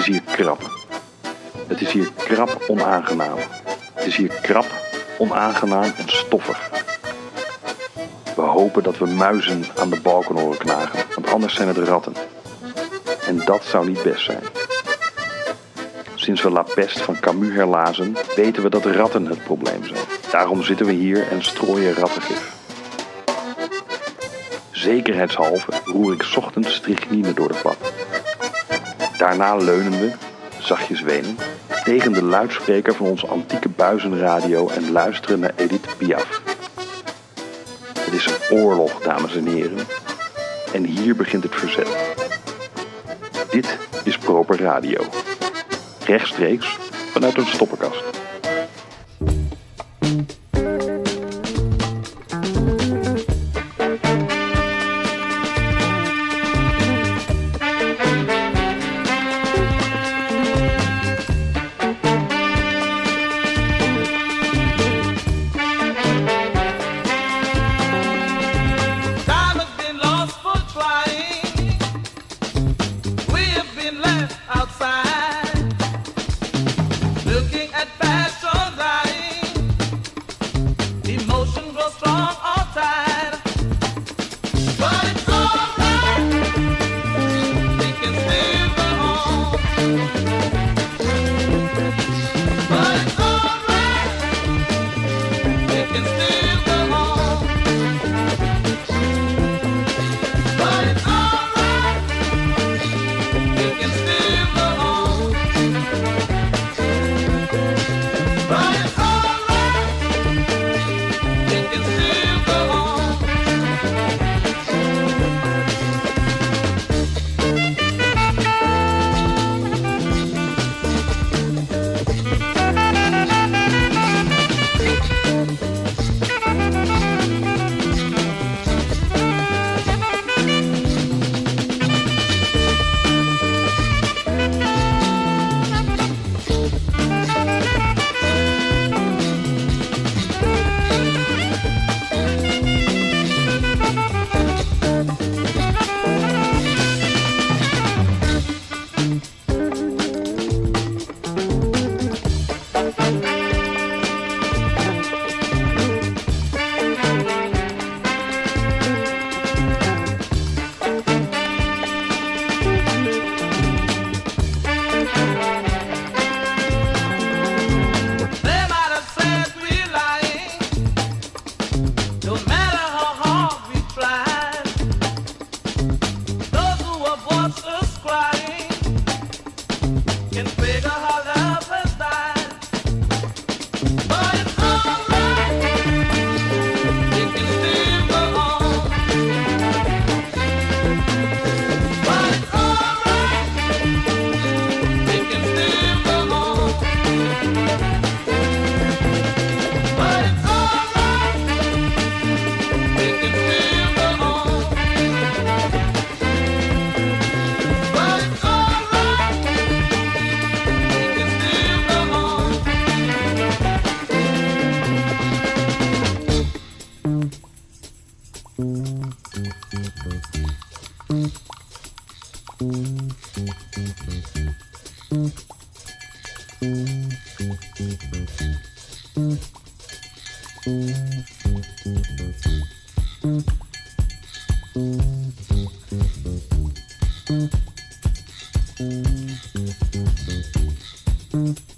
is hier krap. Het is hier krap onaangenaam. Het is hier krap, onaangenaam en stoffig. We hopen dat we muizen aan de balken horen knagen, want anders zijn het ratten. En dat zou niet best zijn. Sinds we La Peste van Camus herlazen, weten we dat ratten het probleem zijn. Daarom zitten we hier en strooien rattengif. Zekerheidshalve roer ik ochtends strychnine door de pap. Daarna leunen we, zachtjes wenen, tegen de luidspreker van onze antieke buizenradio en luisteren naar Edith Piaf. Het is een oorlog, dames en heren. En hier begint het verzet. Dit is Proper Radio. Rechtstreeks vanuit een stoppenkast. Mm-hmm.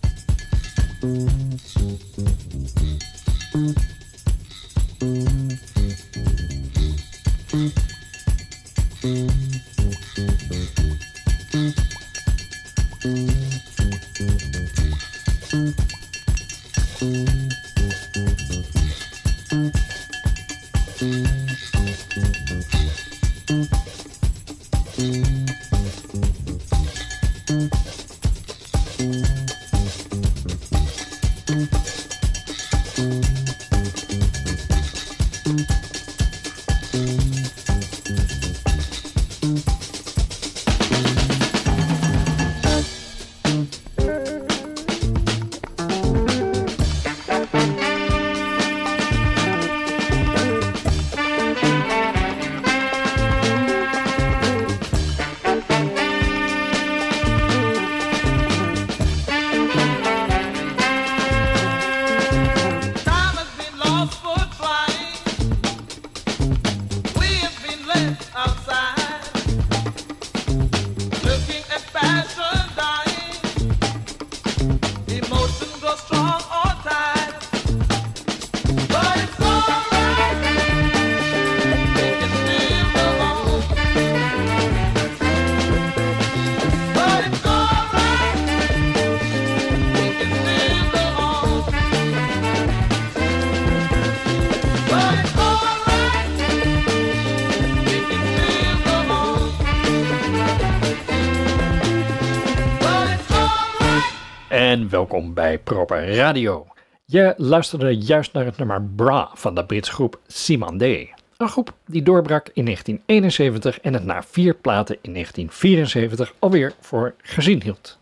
En welkom bij Proper Radio. Je luisterde juist naar het nummer Bra van de Britse groep Simandé. Een groep die doorbrak in 1971 en het na vier platen in 1974 alweer voor gezien hield.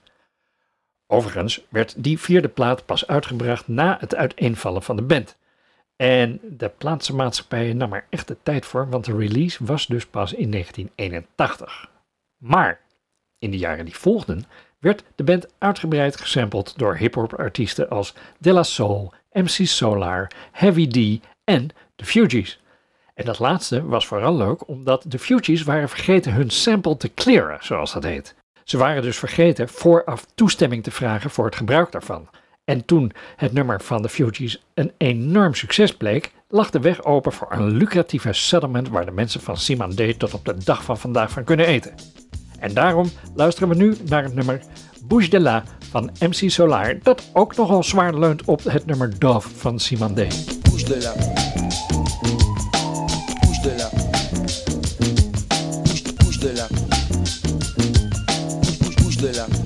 Overigens werd die vierde plaat pas uitgebracht na het uiteenvallen van de band. En de plaatsenmaatschappij nam er echt de tijd voor, want de release was dus pas in 1981. Maar in de jaren die volgden werd de band uitgebreid gesampled door hip-hop artiesten als De La Soul, MC Solar, Heavy D en The Fugees. En dat laatste was vooral leuk omdat de Fugees waren vergeten hun sample te clearen, zoals dat heet. Ze waren dus vergeten vooraf toestemming te vragen voor het gebruik daarvan. En toen het nummer van de Fugees een enorm succes bleek, lag de weg open voor een lucratieve settlement waar de mensen van Simon tot op de dag van vandaag van kunnen eten. En daarom luisteren we nu naar het nummer Bouche de la van MC Solar, dat ook nogal zwaar leunt op het nummer Dove van Simon D. Bouge de. Bouge de bouge de bouge de là.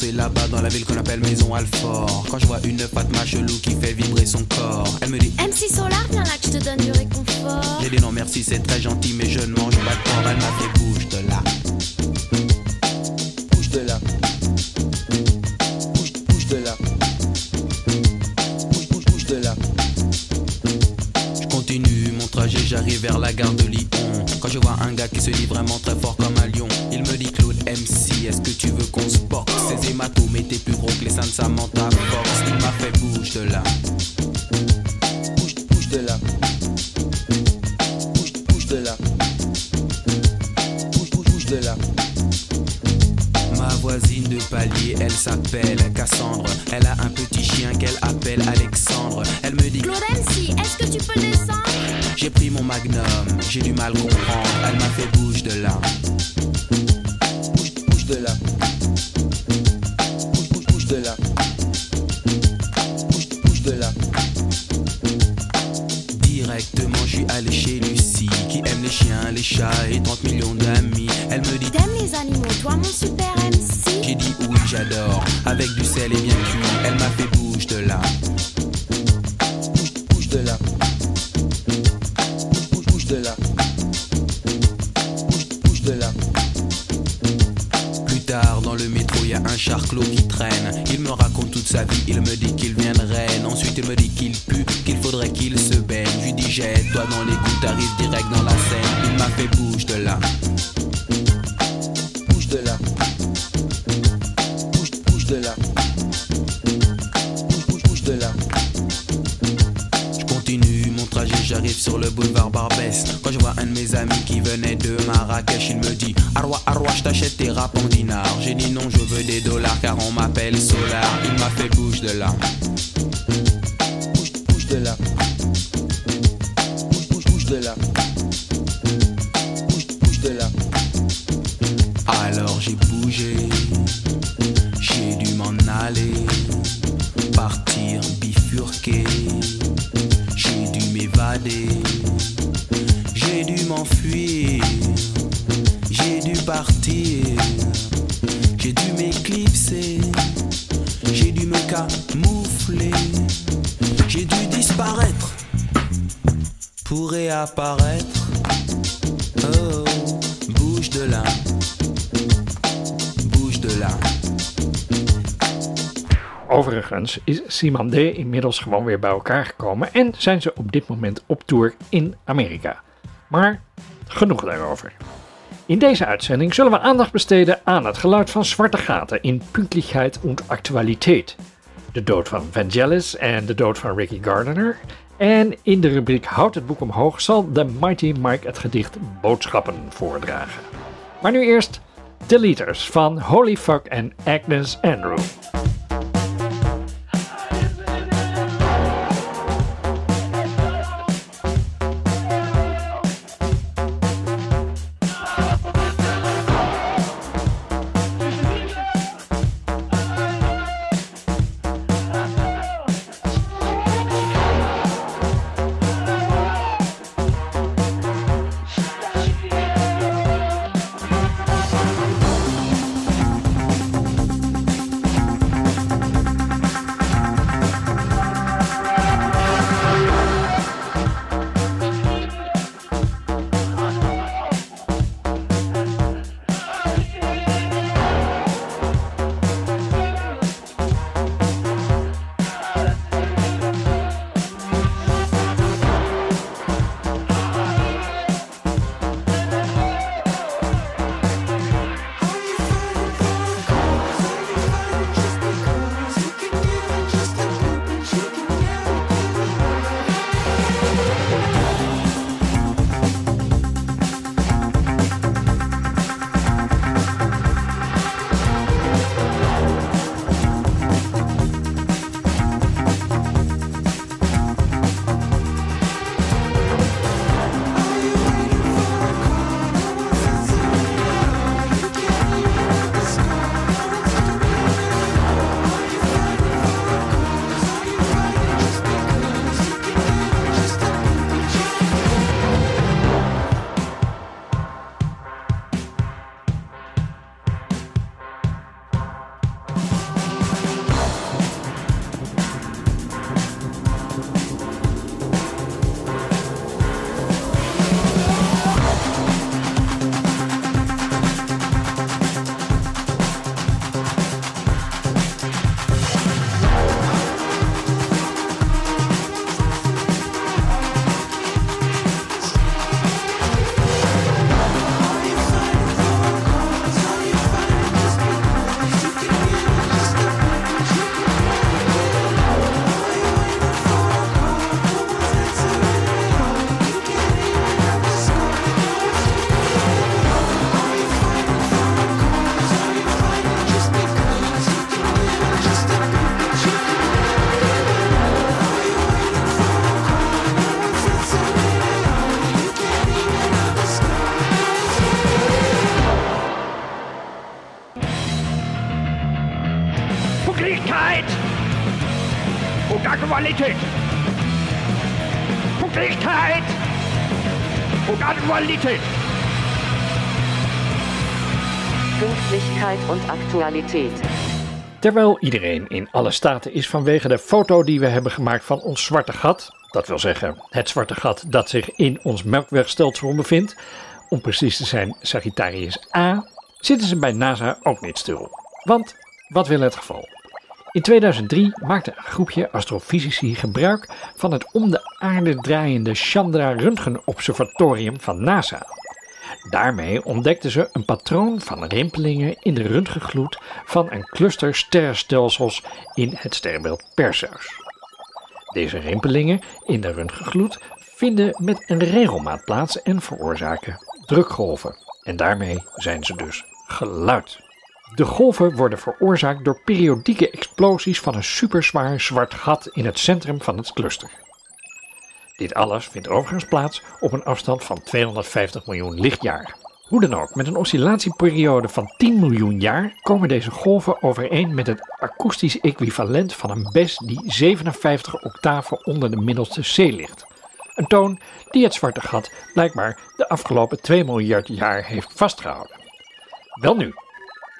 Commencé là-bas dans la ville qu'on appelle Maison Alfort. Quand je vois une Fatma chelou qui fait vibrer son corps, elle me dit MC Solar, viens là que je te donne du réconfort. J'ai dit non merci, c'est très gentil, mais je ne mange pas de porc. Elle m'a fait bouge de là. Bouge de là. Bouge, bouge de là. Bouge, bouge, bouge de là. Je continue mon trajet, j'arrive vers la gare de Lyon. Quand je vois un gars qui se dit vraiment très fort comme un lion, il me dit Claude MC, est-ce que tu veux qu'on se boxe? Ces hématomes étaient plus gros que les seins de Samantha Fox. Il m'a fait bouge de là. Bouge, bouge de là. Bouge, bouge de là. Bouge, bouge, bouge de là. Ma voisine de palier, elle s'appelle Cassandre. Elle a un petit chien qu'elle appelle Alexandre. Elle me dit MC, est-ce que tu peux descendre? J'ai pris mon magnum, j'ai du mal comprendre. Elle m'a fait bouge de là. Bouge, de là. Bouge, bouge, bouge de là. J'ai dû m'enfuir, j'ai dû partir, j'ai dû m'éclipser, j'ai dû me camoufler, j'ai dû disparaître. Pour réapparaître. Overigens is Simon D inmiddels gewoon weer bij elkaar gekomen en zijn ze op dit moment op tour in Amerika. Maar genoeg daarover. In deze uitzending zullen we aandacht besteden aan het geluid van zwarte gaten in Pünktlichkeit und Actualiteit. De dood van Vangelis en de dood van Ricky Gardiner. En in de rubriek Houd het boek omhoog zal de Mighty Mike het gedicht Boodschappen voordragen. Maar nu eerst de liters van Holy Fuck en Agnes Andrew. Terwijl iedereen in alle staten is vanwege de foto die we hebben gemaakt van ons zwarte gat, dat wil zeggen het zwarte gat dat zich in ons melkwegstelsel bevindt, om precies te zijn Sagittarius A, zitten ze bij NASA ook niet stil. Want wat wil het geval? In 2003 maakte een groepje astrofysici gebruik van het om de aarde draaiende Chandra Röntgen Observatorium van NASA. Daarmee ontdekten ze een patroon van rimpelingen in de röntgengloed van een cluster sterrenstelsels in het sterrenbeeld Perseus. Deze rimpelingen in de röntgengloed vinden met een regelmaat plaats en veroorzaken drukgolven. En daarmee zijn ze dus geluid. De golven worden veroorzaakt door periodieke explosies van een superzwaar zwart gat in het centrum van het cluster. Dit alles vindt overigens plaats op een afstand van 250 miljoen lichtjaar. Hoe dan ook, met een oscillatieperiode van 10 miljoen jaar komen deze golven overeen met het akoestisch equivalent van een bes die 57 octaven onder de middelste C ligt. Een toon die het zwarte gat blijkbaar de afgelopen 2 miljard jaar heeft vastgehouden. Welnu,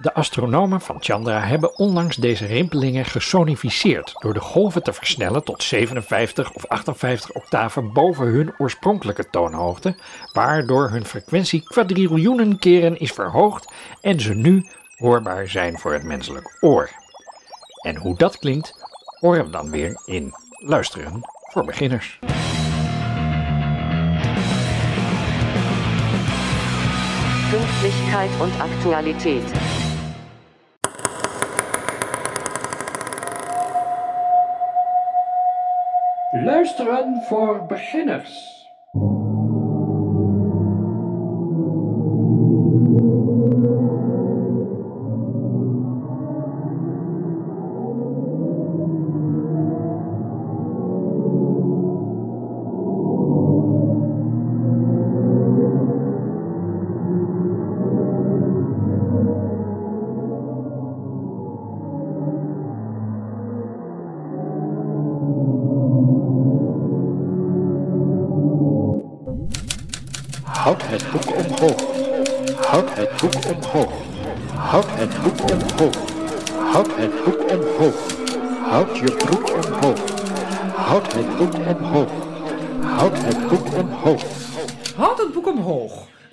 de astronomen van Chandra hebben onlangs deze rimpelingen gesonificeerd door de golven te versnellen tot 57 of 58 octaven boven hun oorspronkelijke toonhoogte, waardoor hun frequentie kwadriljoenen keren is verhoogd en ze nu hoorbaar zijn voor het menselijk oor. En hoe dat klinkt, horen we dan weer in Luisteren voor Beginners. Pünktlichkeit und Aktualität. Luisteren voor Beginners.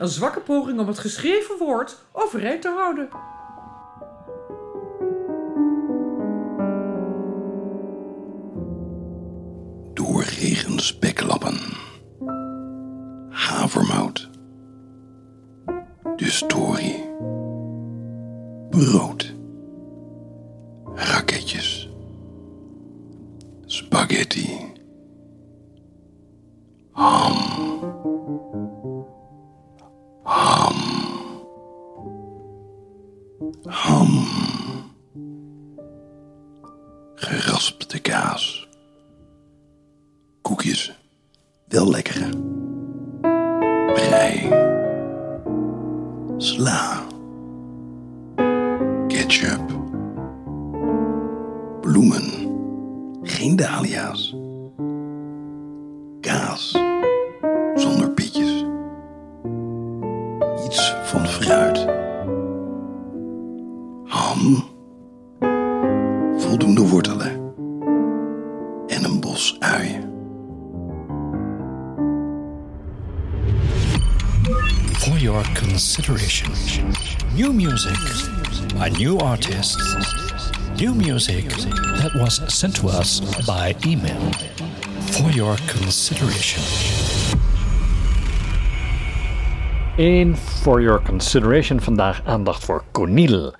Een zwakke poging om het geschreven woord overeind te houden. Doorregen speklappen. Havermout. De story. Brood. New music that was sent to us by email. For your consideration. In For Your Consideration vandaag aandacht voor Cornel.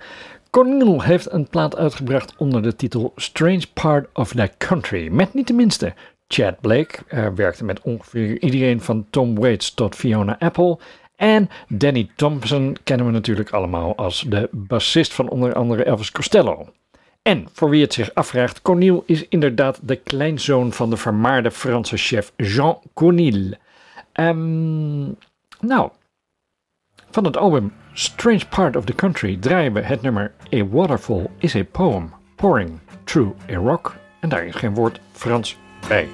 Cornel heeft een plaat uitgebracht onder de titel Strange Part of That Country. Met niet de minste Chad Blake, uh, werkte met ongeveer iedereen van Tom Waits tot Fiona Apple. En Danny Thompson kennen we natuurlijk allemaal als de bassist van onder andere Elvis Costello. En voor wie het zich afvraagt, Cornel is inderdaad de kleinzoon van de vermaarde Franse chef Jean Cornel. Ehm, nou, van het album Strange Part of the Country draaien we het nummer A Waterfall is a Poem, Pouring True in Rock en daar is geen woord Frans bij.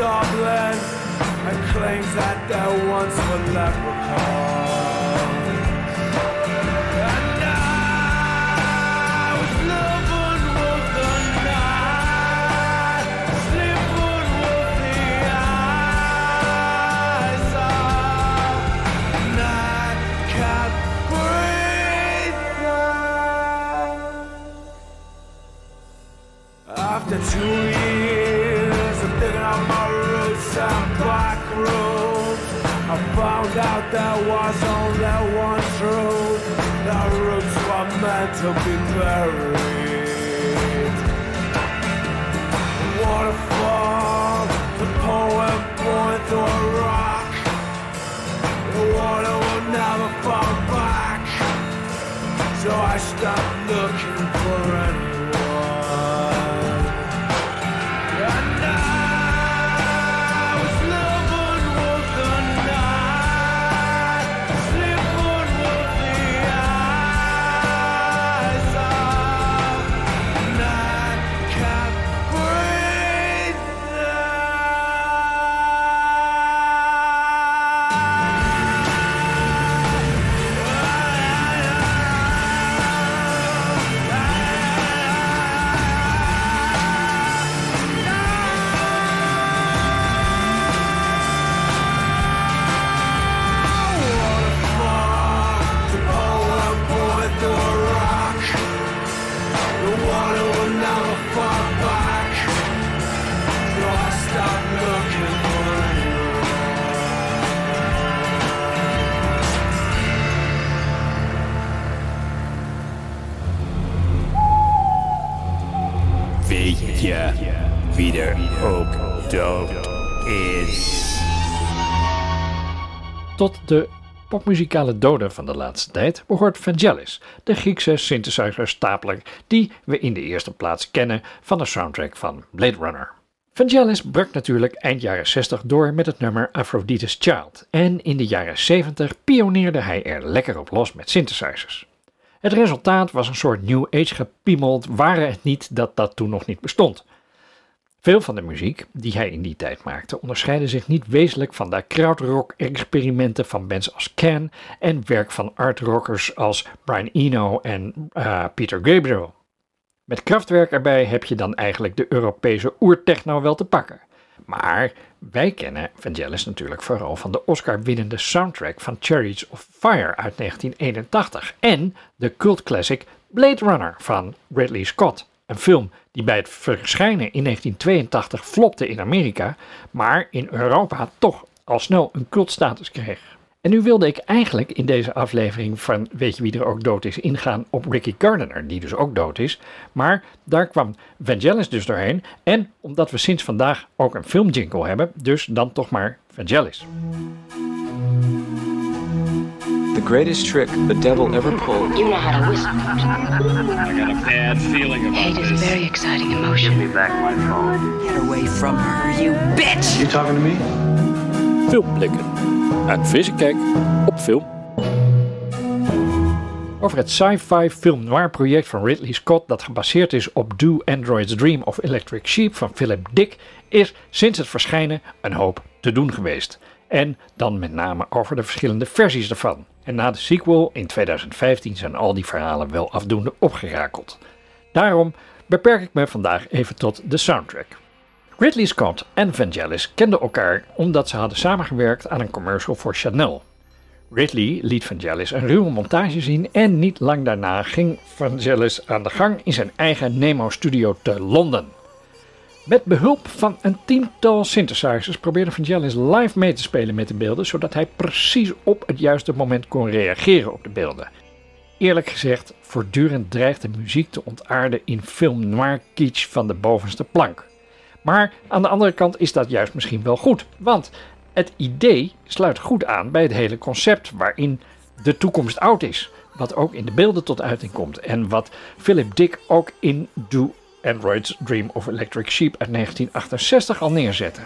And claims that there once were leprechauns. There was only one truth. The roots were meant to be buried. Waterfall, the poem pouring through a rock. The water will never fall back. So I stopped looking for anyone. De popmuzikale doden van de laatste tijd behoort Vangelis, de Griekse synthesizer-stapeler die we in de eerste plaats kennen van de soundtrack van Blade Runner. Vangelis brak natuurlijk eind jaren 60 door met het nummer Aphrodite's Child en in de jaren 70 pioneerde hij er lekker op los met synthesizers. Het resultaat was een soort New Age gepiemeld, waren het niet dat dat toen nog niet bestond. Veel van de muziek die hij in die tijd maakte onderscheidde zich niet wezenlijk van de krautrock-experimenten van bands als Can en werk van art-rockers als Brian Eno en eh, Peter Gabriel. Met krachtwerk erbij heb je dan eigenlijk de Europese oertechno wel te pakken. Maar wij kennen Vangelis natuurlijk vooral van de Oscar-winnende soundtrack van Chariots of Fire uit 1981 en de cult classic Blade Runner van Ridley Scott. Een film die bij het verschijnen in 1982 flopte in Amerika, maar in Europa toch al snel een cultstatus kreeg. En nu wilde ik eigenlijk in deze aflevering van Weet je wie er ook dood is ingaan op Ricky Gardiner, die dus ook dood is. Maar daar kwam Vangelis dus doorheen. En omdat we sinds vandaag ook een filmjingle hebben, dus dan toch maar Vangelis. The greatest trick the devil ever pulled. You know how to whistle. I got a bad feeling about Hate is a this. very exciting emotion. Give me back my phone. Get away from her, you bitch! You talking to me? Filmblikken. Een frisse kijk op film. Over het sci-fi film noir project van Ridley Scott dat gebaseerd is op Do Android's Dream of Electric Sheep van Philip Dick is sinds het verschijnen een hoop te doen geweest. En dan met name over de verschillende versies ervan. En na de sequel in 2015 zijn al die verhalen wel afdoende opgerakeld. Daarom beperk ik me vandaag even tot de soundtrack. Ridley Scott en Vangelis kenden elkaar omdat ze hadden samengewerkt aan een commercial voor Chanel. Ridley liet Vangelis een ruwe montage zien en niet lang daarna ging Vangelis aan de gang in zijn eigen Nemo studio te Londen. Met behulp van een tiental synthesizers probeerde Vangelis live mee te spelen met de beelden, zodat hij precies op het juiste moment kon reageren op de beelden. Eerlijk gezegd, voortdurend dreigt de muziek te ontaarden in film noir kitsch van de bovenste plank. Maar aan de andere kant is dat juist misschien wel goed, want het idee sluit goed aan bij het hele concept waarin de toekomst oud is. Wat ook in de beelden tot uiting komt en wat Philip Dick ook in Do Android's Dream of Electric Sheep uit 1968 al neerzette.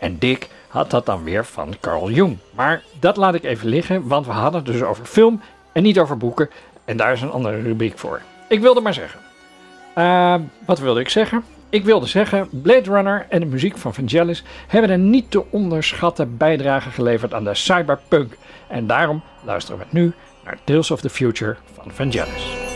En Dick had dat dan weer van Carl Jung. Maar dat laat ik even liggen, want we hadden het dus over film en niet over boeken. En daar is een andere rubriek voor. Ik wilde maar zeggen. Uh, wat wilde ik zeggen? Ik wilde zeggen, Blade Runner en de muziek van Vangelis hebben een niet te onderschatten bijdrage geleverd aan de cyberpunk. En daarom luisteren we nu naar Tales of the Future van Vangelis.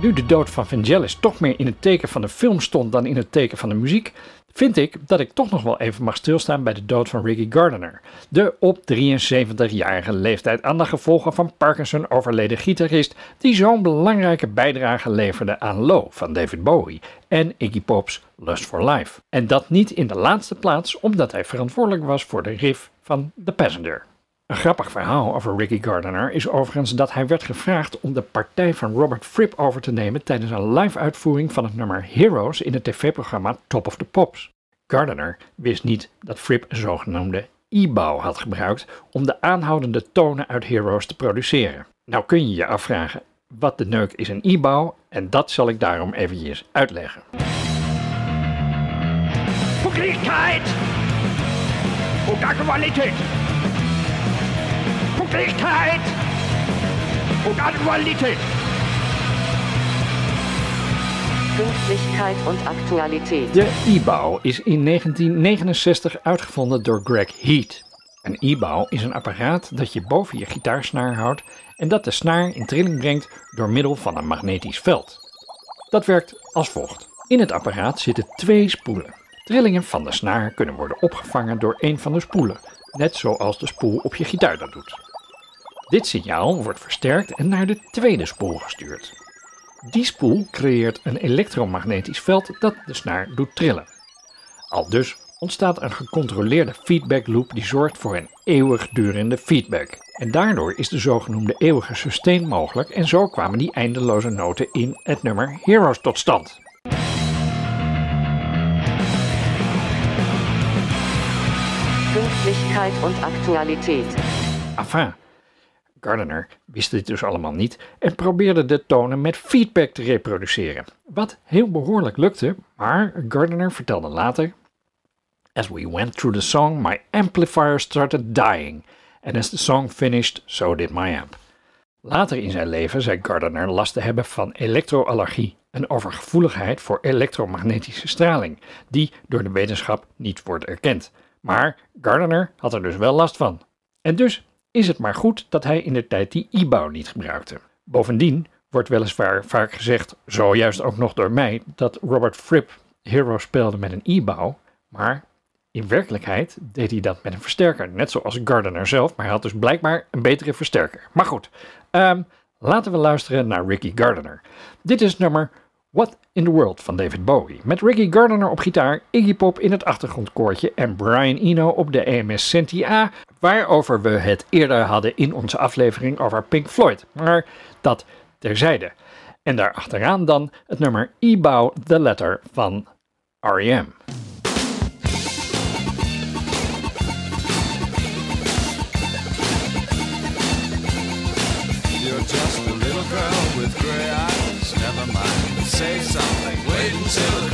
Nu de dood van Vangelis toch meer in het teken van de film stond dan in het teken van de muziek, vind ik dat ik toch nog wel even mag stilstaan bij de dood van Ricky Gardiner. De op 73-jarige leeftijd aan de gevolgen van Parkinson overleden gitarist die zo'n belangrijke bijdrage leverde aan Low van David Bowie en Iggy Pop's Lust for Life. En dat niet in de laatste plaats omdat hij verantwoordelijk was voor de riff van The Passenger. Een grappig verhaal over Ricky Gardiner is overigens dat hij werd gevraagd om de partij van Robert Fripp over te nemen tijdens een live uitvoering van het nummer Heroes in het tv-programma Top of the Pops. Gardiner wist niet dat Fripp een zogenaamde e-bow had gebruikt om de aanhoudende tonen uit Heroes te produceren. Nou kun je je afvragen wat de neuk is een e-bow en dat zal ik daarom eventjes uitleggen. Pünktlichkeit und Aktualität. Pünktlichkeit und Aktualität. De e-bow is in 1969 uitgevonden door Greg Heath. Een e-bow is een apparaat dat je boven je gitaarsnaar houdt en dat de snaar in trilling brengt door middel van een magnetisch veld. Dat werkt als volgt. In het apparaat zitten twee spoelen. Trillingen van de snaar kunnen worden opgevangen door een van de spoelen, net zoals de spoel op je gitaar dat doet. Dit signaal wordt versterkt en naar de tweede spoel gestuurd. Die spoel creëert een elektromagnetisch veld dat de snaar doet trillen. Al dus ontstaat een gecontroleerde feedback loop die zorgt voor een eeuwigdurende feedback. En daardoor is de zogenoemde eeuwige sustain mogelijk en zo kwamen die eindeloze noten in het nummer Heroes tot stand. Pünktlichkeit und Aktualität. Enfin, Gardner wist dit dus allemaal niet en probeerde de tonen met feedback te reproduceren. Wat heel behoorlijk lukte, maar Gardner vertelde later: As we went through the song, my amplifier started dying. And as the song finished, so did my amp. Later in zijn leven zei Gardner last te hebben van elektroallergie, een overgevoeligheid voor elektromagnetische straling, die door de wetenschap niet wordt erkend. Maar Gardner had er dus wel last van. En dus is het maar goed dat hij in de tijd die e-bow niet gebruikte. Bovendien wordt weliswaar vaak gezegd, zojuist ook nog door mij, dat Robert Fripp Hero speelde met een e-bow, maar in werkelijkheid deed hij dat met een versterker, net zoals Gardner zelf, maar hij had dus blijkbaar een betere versterker. Maar goed, ehm, laten we luisteren naar Ricky Gardner. Dit is nummer What in the World van David Bowie. Met Ricky Gardner op gitaar, Iggy Pop in het achtergrondkoortje en Brian Eno op de EMS Senti A, waarover we het eerder hadden in onze aflevering over Pink Floyd. Maar dat terzijde. En daarachteraan dan het nummer E-Bow The Letter van E R.E.M. Say something. Wait until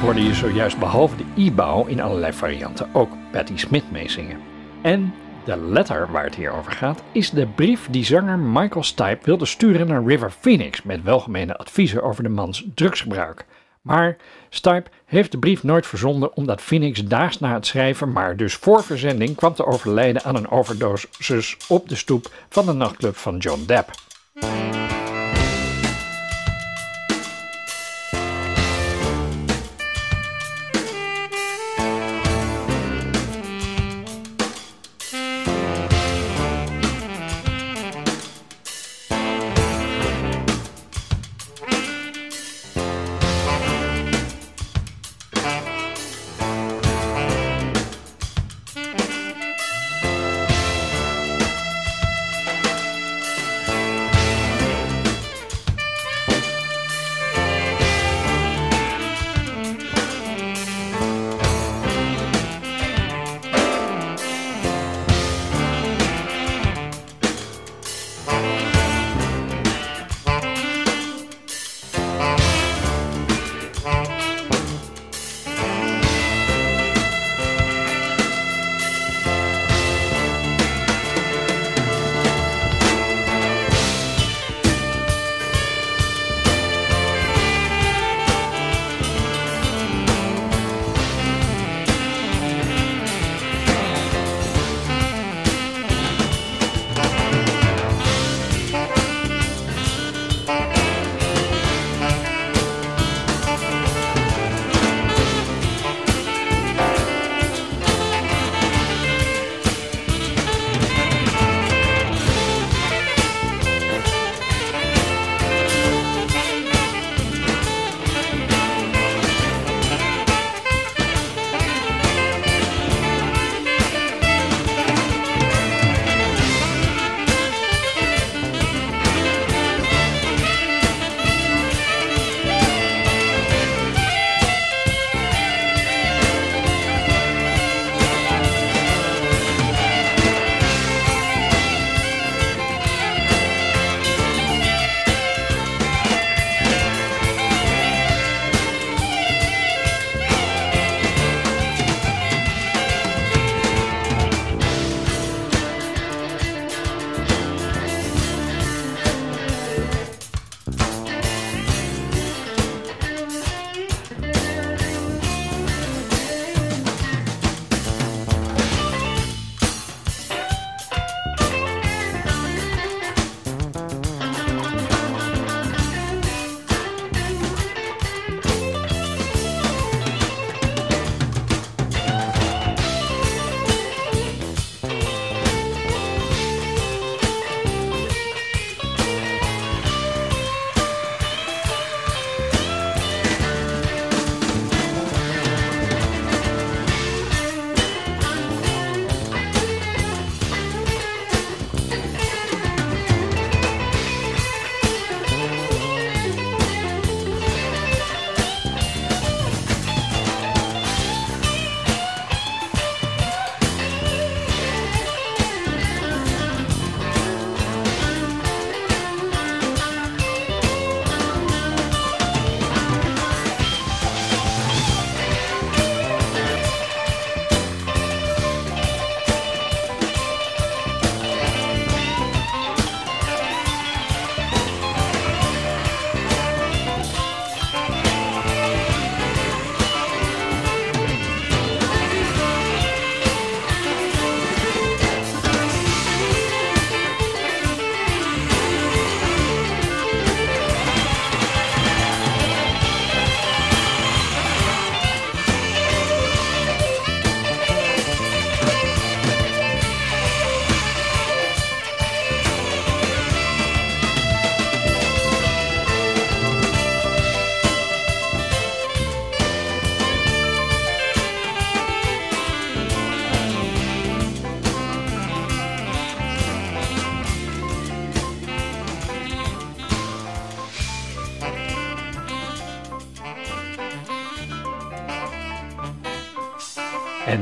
hoorde je zojuist behalve de e-bouw in allerlei varianten ook Patti Smith meezingen. En de letter waar het hier over gaat is de brief die zanger Michael Stipe wilde sturen naar River Phoenix met welgemene adviezen over de mans drugsgebruik. Maar Stipe heeft de brief nooit verzonden omdat Phoenix daags na het schrijven, maar dus voor verzending, kwam te overlijden aan een overdosis op de stoep van de nachtclub van John Depp.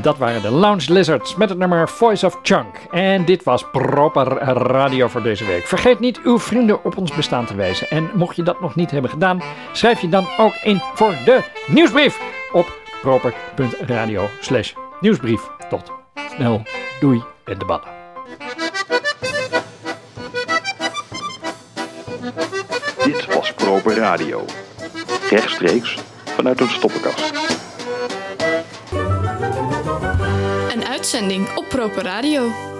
Dat waren de Lounge Lizards met het nummer Voice of Chunk. En dit was proper radio voor deze week. Vergeet niet uw vrienden op ons bestaan te wijzen. En mocht je dat nog niet hebben gedaan, schrijf je dan ook in voor de nieuwsbrief op proper.radio slash nieuwsbrief. Tot snel. Doei en de ballen. Dit was Proper Radio. Rechtstreeks vanuit een stoppenkast. Uitzending op Proper Radio.